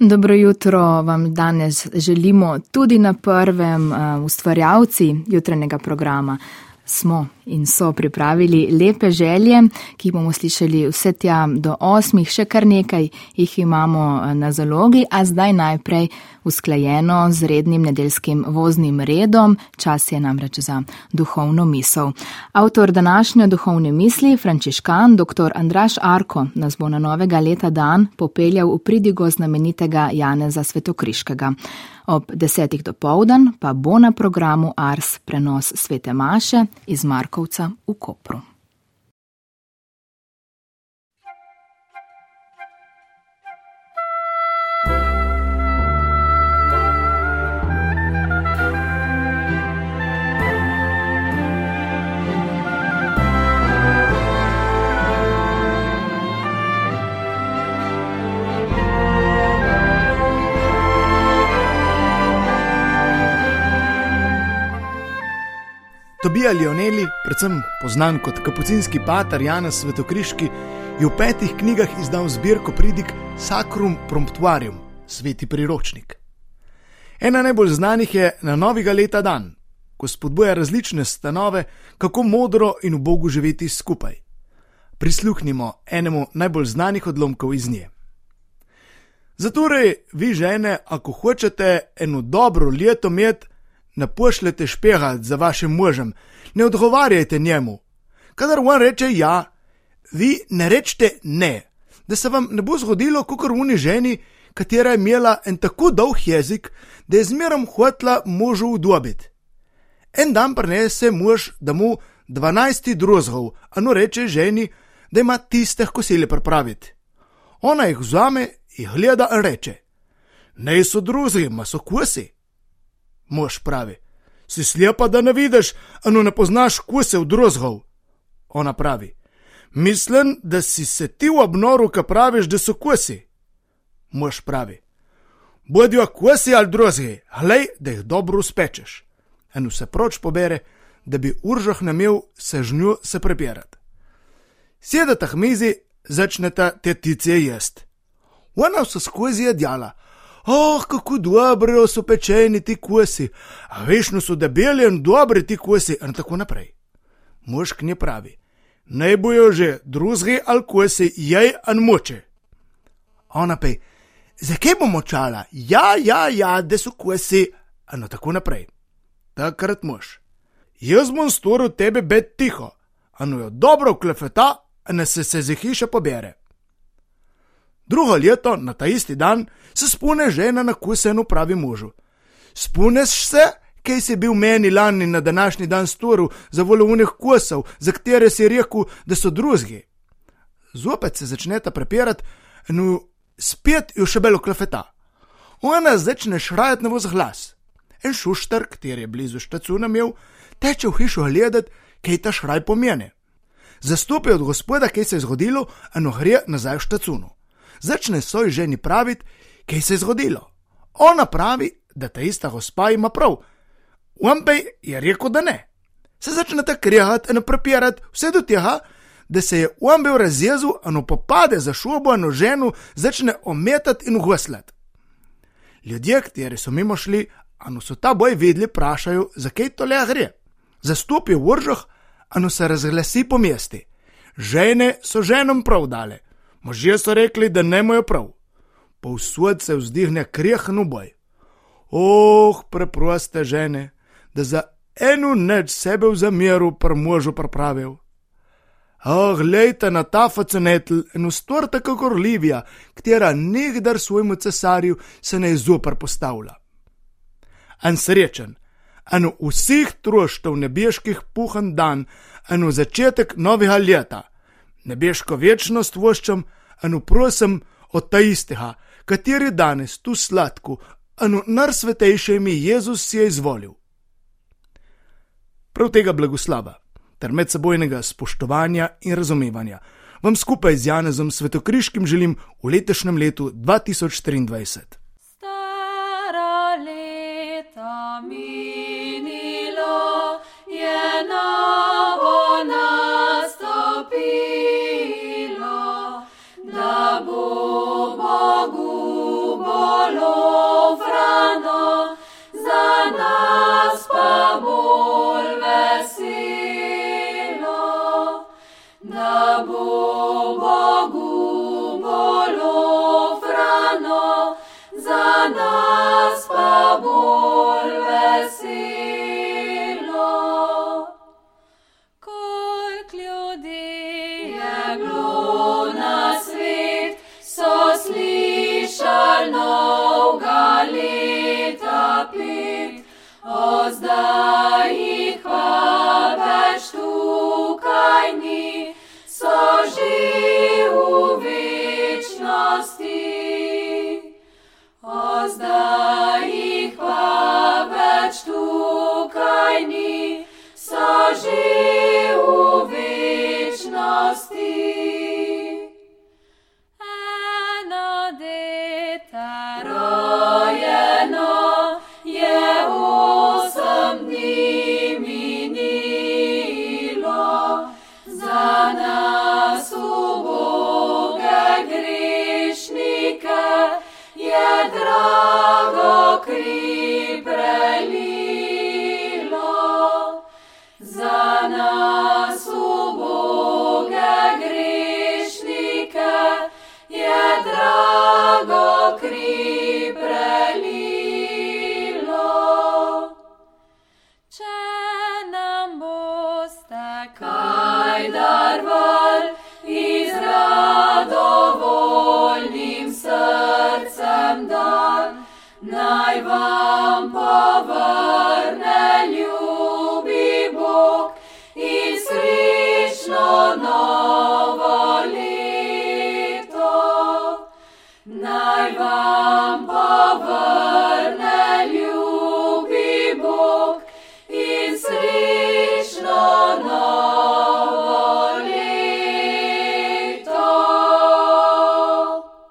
Dobro jutro vam danes želimo tudi na prvem uh, ustvarjalci jutranjega programa smo in so pripravili lepe želje, ki jih bomo slišali vse tja do osmih, še kar nekaj jih imamo eh, na zalogi, a zdaj najprej usklajeno z rednim nedeljskim voznim redom, čas je namreč za duhovno misel. Avtor današnje duhovne misli, frančiškan dr. Andraš Arko, nas bo na novega leta dan popeljal v pridigo znamenitega Janeza Svetokriškega. Ob desetih do povdan pa bo na programu Ars prenos Svete Maše iz Markovca v Kopru. Tobija Lioneli, predvsem znan kot kapucinski pater Janez Svetokriški, je v petih knjigah izdal zbirko pridig Sacrum Promptuarium, sveti priročnik. Ena najbolj znanih je na novega leta dan, ko spodbuja različne stanove, kako modro in v Bogu živeti skupaj. Prisluhnimo enemu najbolj znanih odlomkov iz nje. Zatorej, vi žene, ako hočete eno dobro leto imeti, ne pošljete špeha za vašim možem, ne odgovarjajte njemu. Kadar on reče ja, vi ne rečete ne, da se vam ne bo zgodilo, kot runi ženi, katera je imela en tako dolg jezik, da je zmerom hotla možu udobiti. En dan prenese mož, da mu dvanajsti drozgov, a no reče ženi, da ima tiste kosile pripraviti. Ona jih vzame in gleda in reče: Ne so drozgi, ma so kosi. Mož pravi: Si slepa, da ne vidiš, ano ne poznaš kuse v drozgov. Ona pravi: Mislim, da si se ti v obnoru, ki praviš, da so kusi. Mož pravi: Bodijo kusi ali drozgi, glej, da jih dobro uspečeš. Eno se proč pobere, da bi uržah namel se žnjo se prepirati. Sedete k mizi, začnete te tice jesti. Ona vse skozi je djala, Oh, kako dobro so pečeni ti kosi, a veš, no so debeli in dobri ti kosi, in tako naprej. Mošk ne pravi, naj bojo že drugi ali kosi, jej in moče. Ona pa je, zakaj bomo čala, ja, ja, ja, da so kosi, in tako naprej. Takrat mož, jaz bom storil tebe bed tiho, in jo dobro klefeta, in se se zihiša pobere. Drugo leto, na ta isti dan, se spune žena na kusenu pravi možu. Spuneš se, kaj si bil meni lani na današnji dan storil za volovnih kosov, za katere si rekel, da so drugi. Zopet se začneta prepirati, no spet jo še belo klefeta. Ona začne šrajati na voz glas. En šušter, kateri je blizu štacuna imel, teče v hišo gledati, kaj ta šraj pomeni. Zastopi od gospoda, kaj se je zgodilo, eno gre nazaj v štacunu začne svoj ženi praviti, kaj se je zgodilo. Ona pravi, da ta ista gospa ima prav. Umpej je rekel, da ne. Se začne ta krihati in prepirati, vse do tega, da se je Umpej razjezil in popade za šubo in ženo začne ometati in ugoslati. Ljudje, kateri so mimo šli, anu so ta boj videli, vprašajo, zakaj to le gre. Zastopijo v uržah, anu se razglasi po mesti. Žene so ženom prav dale, Možje so rekli, da ne mojo prav. Povsod se vzdihne krehno boj. Oh, preproste žene, da za eno neč sebe v zamiru pr možu pripravil. Oh, glejte na ta facenetl in ustvarite kako Livija, katera nikdar svojemu cesarju se ne izopr postavlja. En srečen, eno vseh troštev nebeških puhan dan, eno začetek novega leta, nebeško večnost voščam, anu prosim od ta istega, kateri danes tu sladko, anu najsvetejše mi Jezus si je izvolil. Prav tega blagoslava ter medsebojnega spoštovanja in razumevanja vam skupaj z Janezom Svetokriškim želim v letošnjem letu 2023. Stara leta minilo je novo je bilo na svet, so slišali novega leta pet, o zdaj jih pa več je Come.